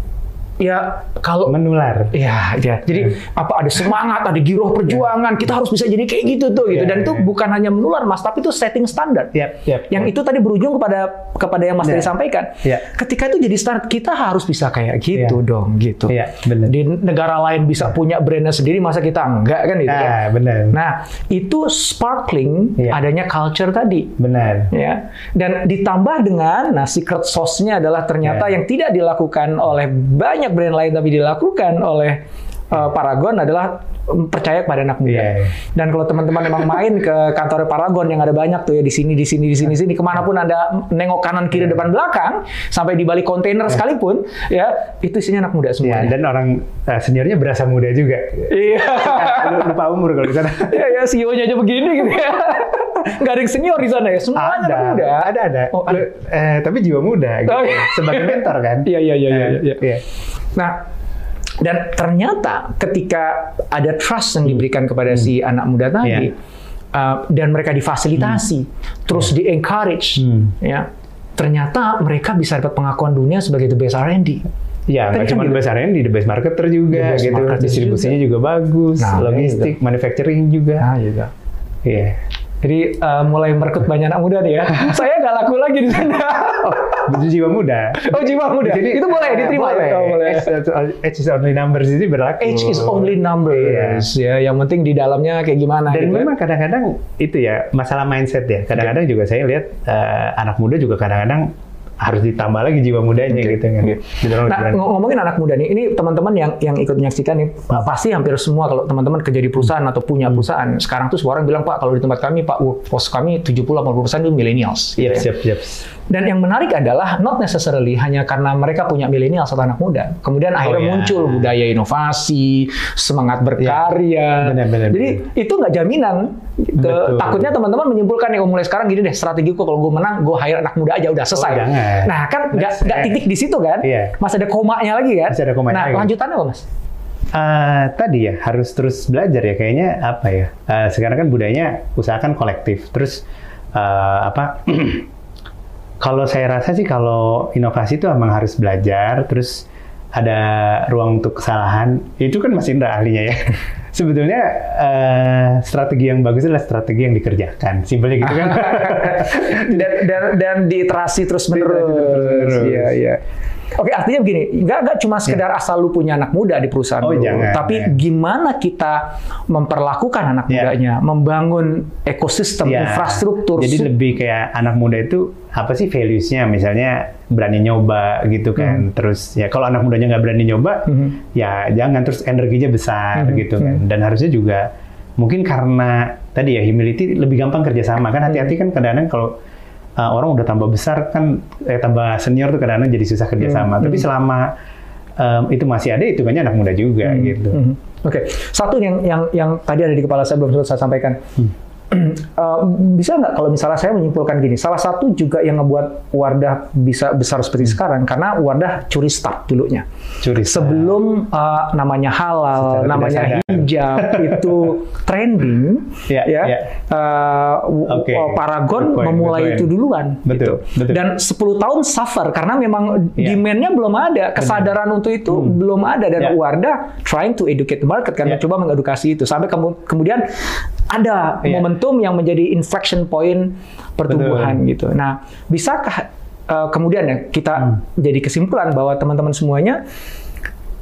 ya kalau Menular. Ya, ya. Jadi apa ada semangat, ada giroh perjuangan, kita harus bisa jadi kayak gitu tuh gitu. Iya, Dan itu iya. bukan hanya menular Mas, tapi itu setting standar. Yap, yap. Yang itu tadi berujung kepada kepada yang Mas tadi sampaikan. Ketika itu jadi standar, kita harus bisa kayak gitu dong, gitu. Iya, benar. Di negara lain bisa punya brandnya sendiri, masa kita enggak kan gitu kan? Benar. Nah, itu sparkling adanya culture tadi. Benar. Ya. Dan ditambah dengan nah secret sauce-nya adalah ternyata Ya. yang tidak dilakukan oleh banyak brand lain tapi dilakukan oleh uh, Paragon adalah percaya kepada anak muda. Ya. Dan kalau teman-teman memang main ke kantor Paragon yang ada banyak tuh ya di sini di sini di sini di sini ke mana pun anda nengok kanan kiri Ya. depan belakang sampai di balik kontainer sekalipun ya itu isinya anak muda Ya, semuanya. dan orang uh, seniornya berasa muda juga. Iya. Lu lupa umur kalau di sana. ya ya CEO-nya aja begini gitu ya. Nggak ada yang senior di sana ya. Semuanya ada, anak muda. ada, ada. Oh, ada. Lu- eh, tapi jiwa muda gitu. Oh, iya. Sebagai mentor kan. Iya, iya, iya, iya, iya. iya. Nah, dan ternyata ketika ada trust yang diberikan kepada si anak muda tadi, Iya. uh, dan mereka difasilitasi, terus di encourage, Hmm. ya, ternyata mereka bisa dapat pengakuan dunia sebagai the best R&D. Ya, Tadi nggak kan cuma gitu. besarnya di the best marketer juga The best gitu. marketer Distribusinya juga, bagus, Nah, logistik, manufacturing juga. Nah, juga. Iya. Jadi uh, mulai merekrut banyak anak muda nih ya. Saya nggak laku lagi di sana. Oh, jiwa muda. Oh, jiwa muda. Jadi, itu boleh eh, diterima. Boleh. Oh, boleh. Age, age is only numbers itu berlaku. Age is only numbers. Ya, yang penting di dalamnya kayak gimana Dan gitu. memang kadang-kadang itu ya masalah mindset ya. Kadang-kadang juga saya lihat eh, anak muda juga kadang-kadang harus ditambah lagi jiwa mudanya Oke, gitu kan. Didorong- Nah, ng- ngomongin anak muda nih, ini teman-teman yang yang ikut menyaksikan nih, pasti hampir semua kalau teman-teman kerja di perusahaan atau punya Hmm. perusahaan, sekarang tuh semua orang bilang, Pak, kalau di tempat kami, Pak, workforce kami 70-80% itu millennials. Yep, gitu ya. siap, siap. Dan yang menarik adalah not necessarily hanya karena mereka punya milenial atau anak muda. Kemudian akhirnya ya. muncul budaya inovasi, semangat berkarya. Ya. Benar, benar, Jadi itu nggak jaminan. Gitu. Takutnya teman-teman menyimpulkan oh mulai sekarang gini deh strategiku kalau gue menang, gue hire anak muda aja udah selesai. Oh. Nah kan nggak titik di situ kan? Iya. Masih ada komanya lagi kan? Masih ada komanya Nah lagi. lanjutannya apa mas? Eh, tadi ya harus terus belajar ya kayaknya apa ya eh, sekarang kan budayanya usahakan kolektif terus eh, apa kalau saya rasa sih kalau inovasi itu emang harus belajar terus ada ruang untuk kesalahan. Itu kan Mas Indra ahlinya ya. Sebetulnya eh, strategi yang bagus adalah strategi yang dikerjakan. Simpelnya gitu kan. Dan, dan, dan diiterasi terus menerus. Iya, iya. Oke, artinya begini, nggak nggak cuma sekedar asal lu punya anak muda di perusahaan Oh, lu, jangan. tapi gimana kita memperlakukan anak Iya. mudanya, membangun ekosistem, Ya, infrastruktur. Jadi lebih kayak anak muda itu apa sih values-nya? Misalnya berani nyoba gitu kan. Terus ya kalau anak mudanya nggak berani nyoba, Mhm. ya jangan. Terus energinya besar Mhm, gitu kan. Dan harusnya juga mungkin karena tadi ya humility lebih gampang kerjasama kan. Hati-hati kan kadang-kadang kalau uh, orang udah tambah besar kan, eh, tambah senior tuh kadang-kadang jadi susah kerjasama. Tapi selama um, itu masih ada, itu anak muda juga gitu. Mhm. Oke, satu yang yang yang tadi ada di kepala saya belum sempat saya sampaikan. Eh, bisa nggak kalau misalnya saya menyimpulkan gini, salah satu juga yang ngebuat Wardah bisa besar seperti sekarang karena Wardah curi start dulunya. Curi Sebelum eh, namanya halal, Secara namanya hijab itu trending, Ya, ya, ya. Oke. eh, Paragon Good point, memulai itu duluan. Betul, gitu. betul. Dan 10 tahun suffer karena memang Ya. demand-nya belum ada, kesadaran untuk itu belum ada dan Ya. Wardah trying to educate the market kan Ya. mencoba mengedukasi itu sampai kemu- kemudian ada Ya. Momentum yang menjadi inflection point pertumbuhan Betul. gitu. Nah, bisakah uh, kemudian ya kita Hmm. jadi kesimpulan bahwa teman-teman semuanya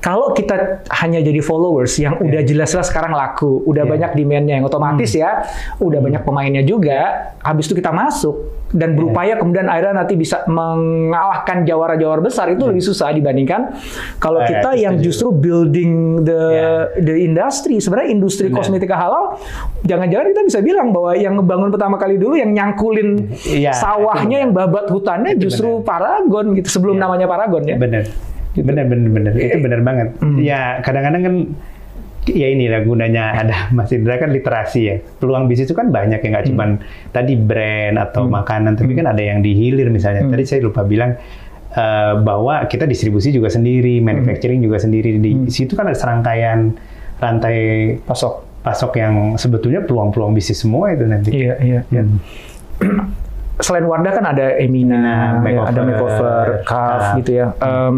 kalau kita hanya jadi followers yang udah jelas-jelas sekarang laku, udah Iya. banyak demand-nya yang otomatis ya, udah banyak pemainnya juga, habis itu kita masuk dan berupaya kemudian akhirnya nanti bisa mengalahkan jawara-jawara besar itu lebih susah dibandingkan kalau Eh, kita itu yang setuju. justru building the Iya. the industry. Sebenarnya industri Benar. kosmetika halal, jangan-jangan kita bisa bilang bahwa yang ngebangun pertama kali dulu yang nyangkulin Iya, sawahnya yang babat hutannya Itu justru Paragon gitu sebelum Iya. namanya Paragon ya. Bener, bener, bener, bener. Itu bener banget. Hmm. Ya kadang-kadang kan ya inilah gunanya ada Mas Indra kan literasi ya. Peluang bisnis itu kan banyak ya nggak Hmm. cuman tadi brand atau makanan, tapi kan ada yang dihilir misalnya. Hmm. Tadi saya lupa bilang eh, bahwa kita distribusi juga sendiri, Hmm. manufacturing juga sendiri. Di situ kan ada serangkaian rantai Pasok. pasok yang sebetulnya peluang-peluang bisnis semua itu nanti. Iya, iya, iya. Hmm. Selain Wardah kan ada Emina, Emina, ya, ada Makeover, Makeover, Calf Calf. gitu ya. Em,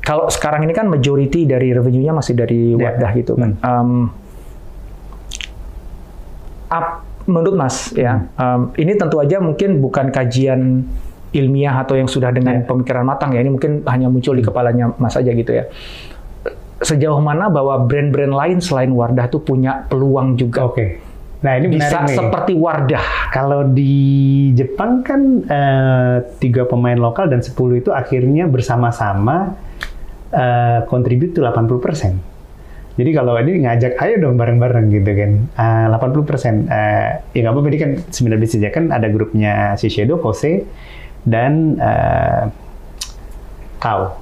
kalau sekarang ini kan majority dari revenue-nya masih dari Iya. Wardah gitu kan. Em, ap- menurut Mas ya, em, ini tentu aja mungkin bukan kajian ilmiah atau yang sudah dengan Iya. pemikiran matang ya. Ini mungkin hanya muncul di kepalanya Mas aja gitu ya. Sejauh mana bahwa brand-brand lain selain Wardah tuh punya peluang juga Oke. Nah ini bisa menarik nih. seperti Wardah. Kalau di Jepang kan eh, tiga pemain lokal dan 10 itu akhirnya bersama-sama eh, contribute to 80%. Jadi kalau ini ngajak ayo dong bareng-bareng gitu kan. Eh, 80% eh, ya nggak apa-apa ini kan sembilan bisnis ya kan ada grupnya Shiseido, Kose dan eh, Kao.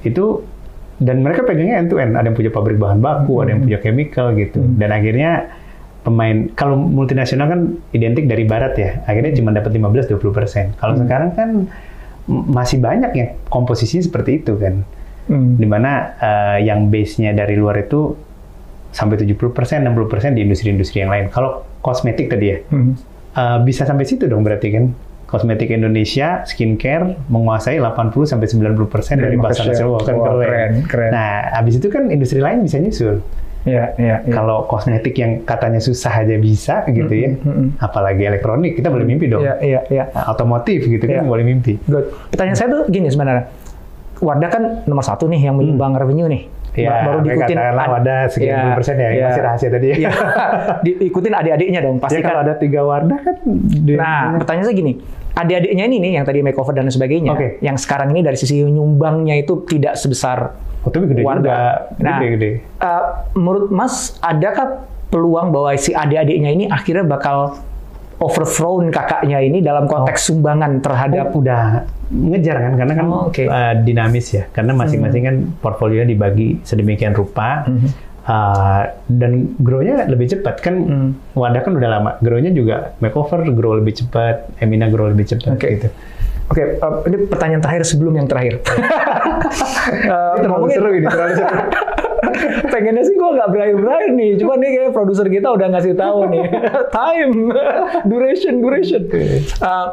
Itu dan mereka pegangnya end to end. Ada yang punya pabrik bahan baku, ada yang punya chemical gitu. Dan akhirnya pemain kalau multinasional kan identik dari barat ya. Akhirnya cuma dapat 15-20%. Kalau sekarang kan masih banyak yang komposisinya seperti itu kan. Hmm. Di mana eh, yang base-nya dari luar itu sampai 70%, 60% di industri-industri yang lain. Kalau kosmetik tadi ya, Hmm. eh, bisa sampai situ dong berarti kan. Kosmetik Indonesia, skincare menguasai 80 sampai 90% dari Dari pasar nasional kan kalau ya. keren, keren. Nah, habis itu kan industri lain bisa nyusul. Ya, ya, ya. Kalau kosmetik yang katanya susah aja bisa gitu ya, mm, apalagi elektronik kita boleh mimpi dong. Ya, ya, ya. Nah, Otomotif gitu kan Ya. boleh mimpi. Good. Pertanyaan saya tuh gini sebenarnya. Wardah kan nomor satu nih yang menyumbang revenue nih. Ya, Ba- baru diikutin katakanlah ad- Wardah sekian puluh persen ya, yang masih rahasia tadi ya. Iya. diikutin adik-adiknya dong, pasti Ya kalau kan. ada tiga Wardah kan. Nah, pertanyaan saya gini, adik-adiknya ini nih yang tadi makeover dan sebagainya, Oke. yang sekarang ini dari sisi nyumbangnya itu tidak sebesar oh, tapi gede Wardah. juga. Nah, Gede-gede. eh, menurut Mas, adakah peluang bahwa si adik-adiknya ini akhirnya bakal overthrown kakaknya ini dalam konteks sumbangan terhadap Oh, udah ngejar kan karena kan Oh, oke. uh, dinamis ya karena masing-masing kan portfolionya dibagi sedemikian rupa Mhm. Uh, dan grow-nya lebih cepat kan Hmm. Wadah kan udah lama grow-nya juga makeover grow lebih cepat Emina grow lebih cepat Oke. gitu Oke, eh, ini pertanyaan terakhir sebelum yang terakhir. Eh, terlalu ngomongin- seru ini terlalu seru Pengennya sih gue nggak berakhir-berakhir nih, cuman nih kayak produser kita udah ngasih tahu nih time, duration, duration. Eh,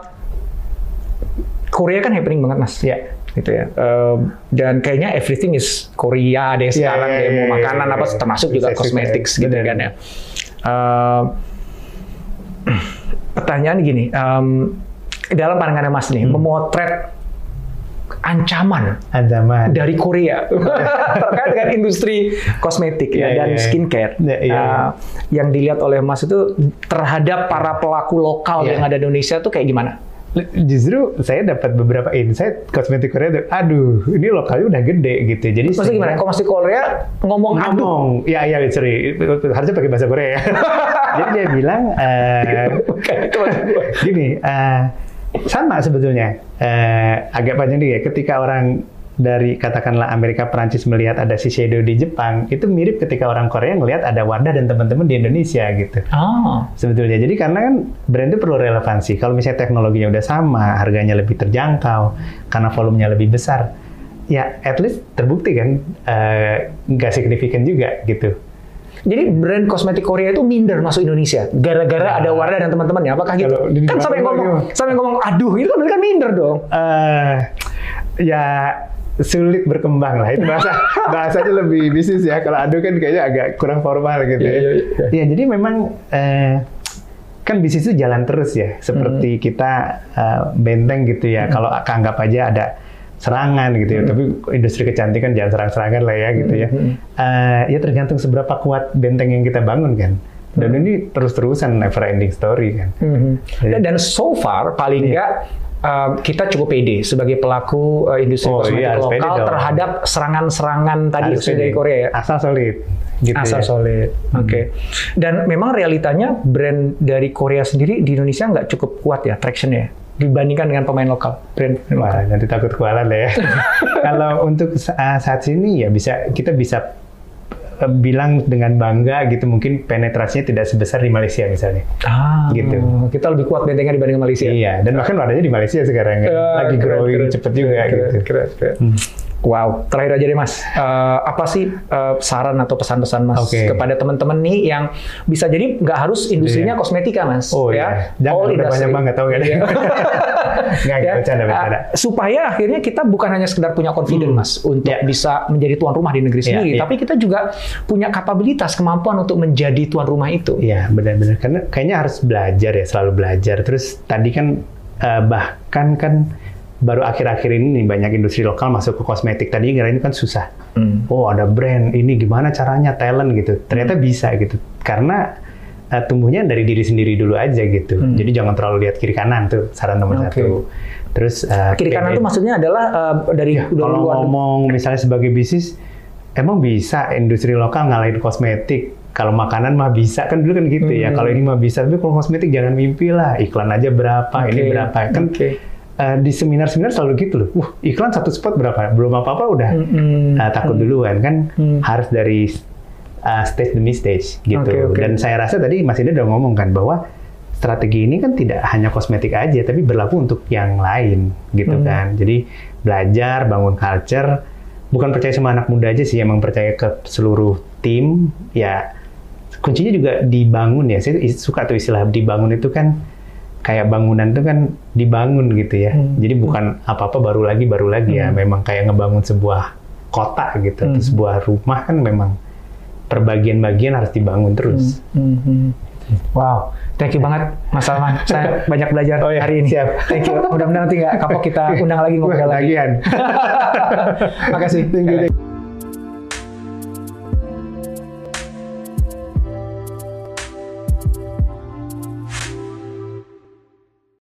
Korea kan happening banget mas, ya gitu ya. Eh, dan kayaknya everything is Korea deh sekarang iya, deh, mau iya, makanan iya, apa iya. termasuk juga suka, cosmetics gitu kan ya. Eh, pertanyaan gini, em, dalam pandangannya mas Hmm. nih, memotret ancaman ancaman dari Korea terkait dengan industri kosmetik ya Iya, dan iya, iya. skincare Iya, iya, iya. Uh, yang dilihat oleh Mas itu terhadap para pelaku lokal Iya. yang ada di Indonesia tuh kayak gimana? Justru saya dapat beberapa insight kosmetik Korea tuh aduh ini lokalnya udah gede gitu jadi Maksudnya gimana? Kalau masih Korea ngomong aduh, ngomong ya ya sorry harusnya pakai bahasa Korea ya. jadi dia bilang eh, gue. gini eh, sama sebetulnya Eh, agak panjang ya ketika orang dari katakanlah Amerika Perancis melihat ada Shiseido di Jepang itu mirip ketika orang Korea ngelihat ada Wardah dan teman-teman di Indonesia gitu Ah, sebetulnya. Jadi karena kan brand itu perlu relevansi. Kalau misalnya teknologinya udah sama, harganya lebih terjangkau, karena volumenya lebih besar, ya at least terbukti kan eh, nggak signifikan juga gitu. jadi brand kosmetik Korea itu minder masuk Indonesia gara-gara ada Wardah dan teman-temannya. Apakah gitu? Kan sampai ngomong, sampai ngomong aduh itu kan mereka minder dong. eh ya sulit berkembang lah itu bahasa bahasanya lebih bisnis ya kalau adu kan kayaknya agak kurang formal gitu Iya, ya. iya, iya. Ya jadi memang eh, kan bisnis itu jalan terus ya seperti kita eh, benteng gitu ya kalau anggap aja ada serangan gitu ya. Tapi industri kecantikan jangan serang-serangan lah ya gitu ya. Eh, ya tergantung seberapa kuat benteng yang kita bangun kan. Dan ini terus-terusan never ending story kan. Iya. Dan, dan so far paling nggak uh, kita cukup pede sebagai pelaku uh, industri Oh, kosmetik iya, lokal terhadap serangan-serangan tadi Harus dari. Korea ya. Asal solid. Gitu Asal ya. solid. Oke. Dan memang realitanya brand dari Korea sendiri di Indonesia nggak cukup kuat ya tractionnya dibandingkan dengan pemain lokal brand lokal. Wah, nanti takut kualat ya. Kalau untuk sa- saat ini ya bisa kita bisa eh, bilang dengan bangga gitu mungkin penetrasinya tidak sebesar di Malaysia misalnya. Ah, Gitu. Kita lebih kuat bentengnya dibanding Malaysia. Iya, dan bahkan wadahnya di Malaysia sekarang kan. Ya, lagi growing keren. cepet juga Keren, gitu. keren, keren. Wow, terakhir aja deh Mas. Eh, apa sih eh, saran atau pesan-pesan Mas Oke. kepada teman-teman nih yang bisa jadi nggak harus industrinya Iya. kosmetika Mas, Oh ya. iya, jangan All udah banyak banget tau nggak? Iya. Nggak, Ya, bercanda, bercanda. eh, supaya akhirnya kita bukan hanya sekedar punya confidence Mas untuk Ya. bisa menjadi tuan rumah di negeri Iya, sendiri, iya. tapi kita juga punya kapabilitas, kemampuan untuk menjadi tuan rumah itu. Iya, benar-benar. Karena kayaknya harus belajar ya, selalu belajar. Terus tadi kan eh, bahkan kan baru akhir-akhir ini nih banyak industri lokal masuk ke kosmetik. Tadi kira ini kan susah. Hmm. Oh ada brand, ini gimana caranya talent gitu. Ternyata bisa gitu. Karena eh, tumbuhnya dari diri sendiri dulu aja gitu. Jadi jangan terlalu lihat kiri kanan tuh saran nomor Hmm. Oke. satu. Terus eh, Kiri kanan itu maksudnya adalah eh, dari Ya, kalau luar ngomong misalnya sebagai bisnis, emang bisa industri lokal ngalahin kosmetik. Kalau makanan mah bisa kan dulu kan gitu ya. Hmm. Kalau ini mah bisa, tapi kalau kosmetik jangan mimpi lah. Iklan aja berapa, ini Oke, berapa. Kan oke. Eh, di seminar-seminar selalu gitu loh. Wah iklan satu spot berapa? Belum apa-apa udah Mm-mm. eh, takut duluan kan. Hmm. Harus dari eh, stage demi stage gitu. Oke, oke. Dan saya rasa tadi Mas Ida udah ngomong kan bahwa strategi ini kan tidak hanya kosmetik aja, tapi berlaku untuk yang lain gitu Hmm. kan. Jadi belajar, bangun culture, bukan percaya sama anak muda aja sih, emang percaya ke seluruh tim. Ya kuncinya juga dibangun ya. Saya suka tuh istilah dibangun itu kan kayak bangunan itu kan dibangun gitu ya. Hmm. Jadi bukan apa-apa baru lagi baru lagi ya. Memang kayak ngebangun sebuah kota gitu, atau Hmm. sebuah rumah kan memang per bagian-bagian harus dibangun terus. Mhm. Wow, thank you banget Mas Salman. Saya banyak belajar Oh ya, hari ini. siap. Thank you. Mudah-mudahan nanti nggak kapok kita undang lagi ngobrol lagi. lagian. Makasih. Thank you, thank you.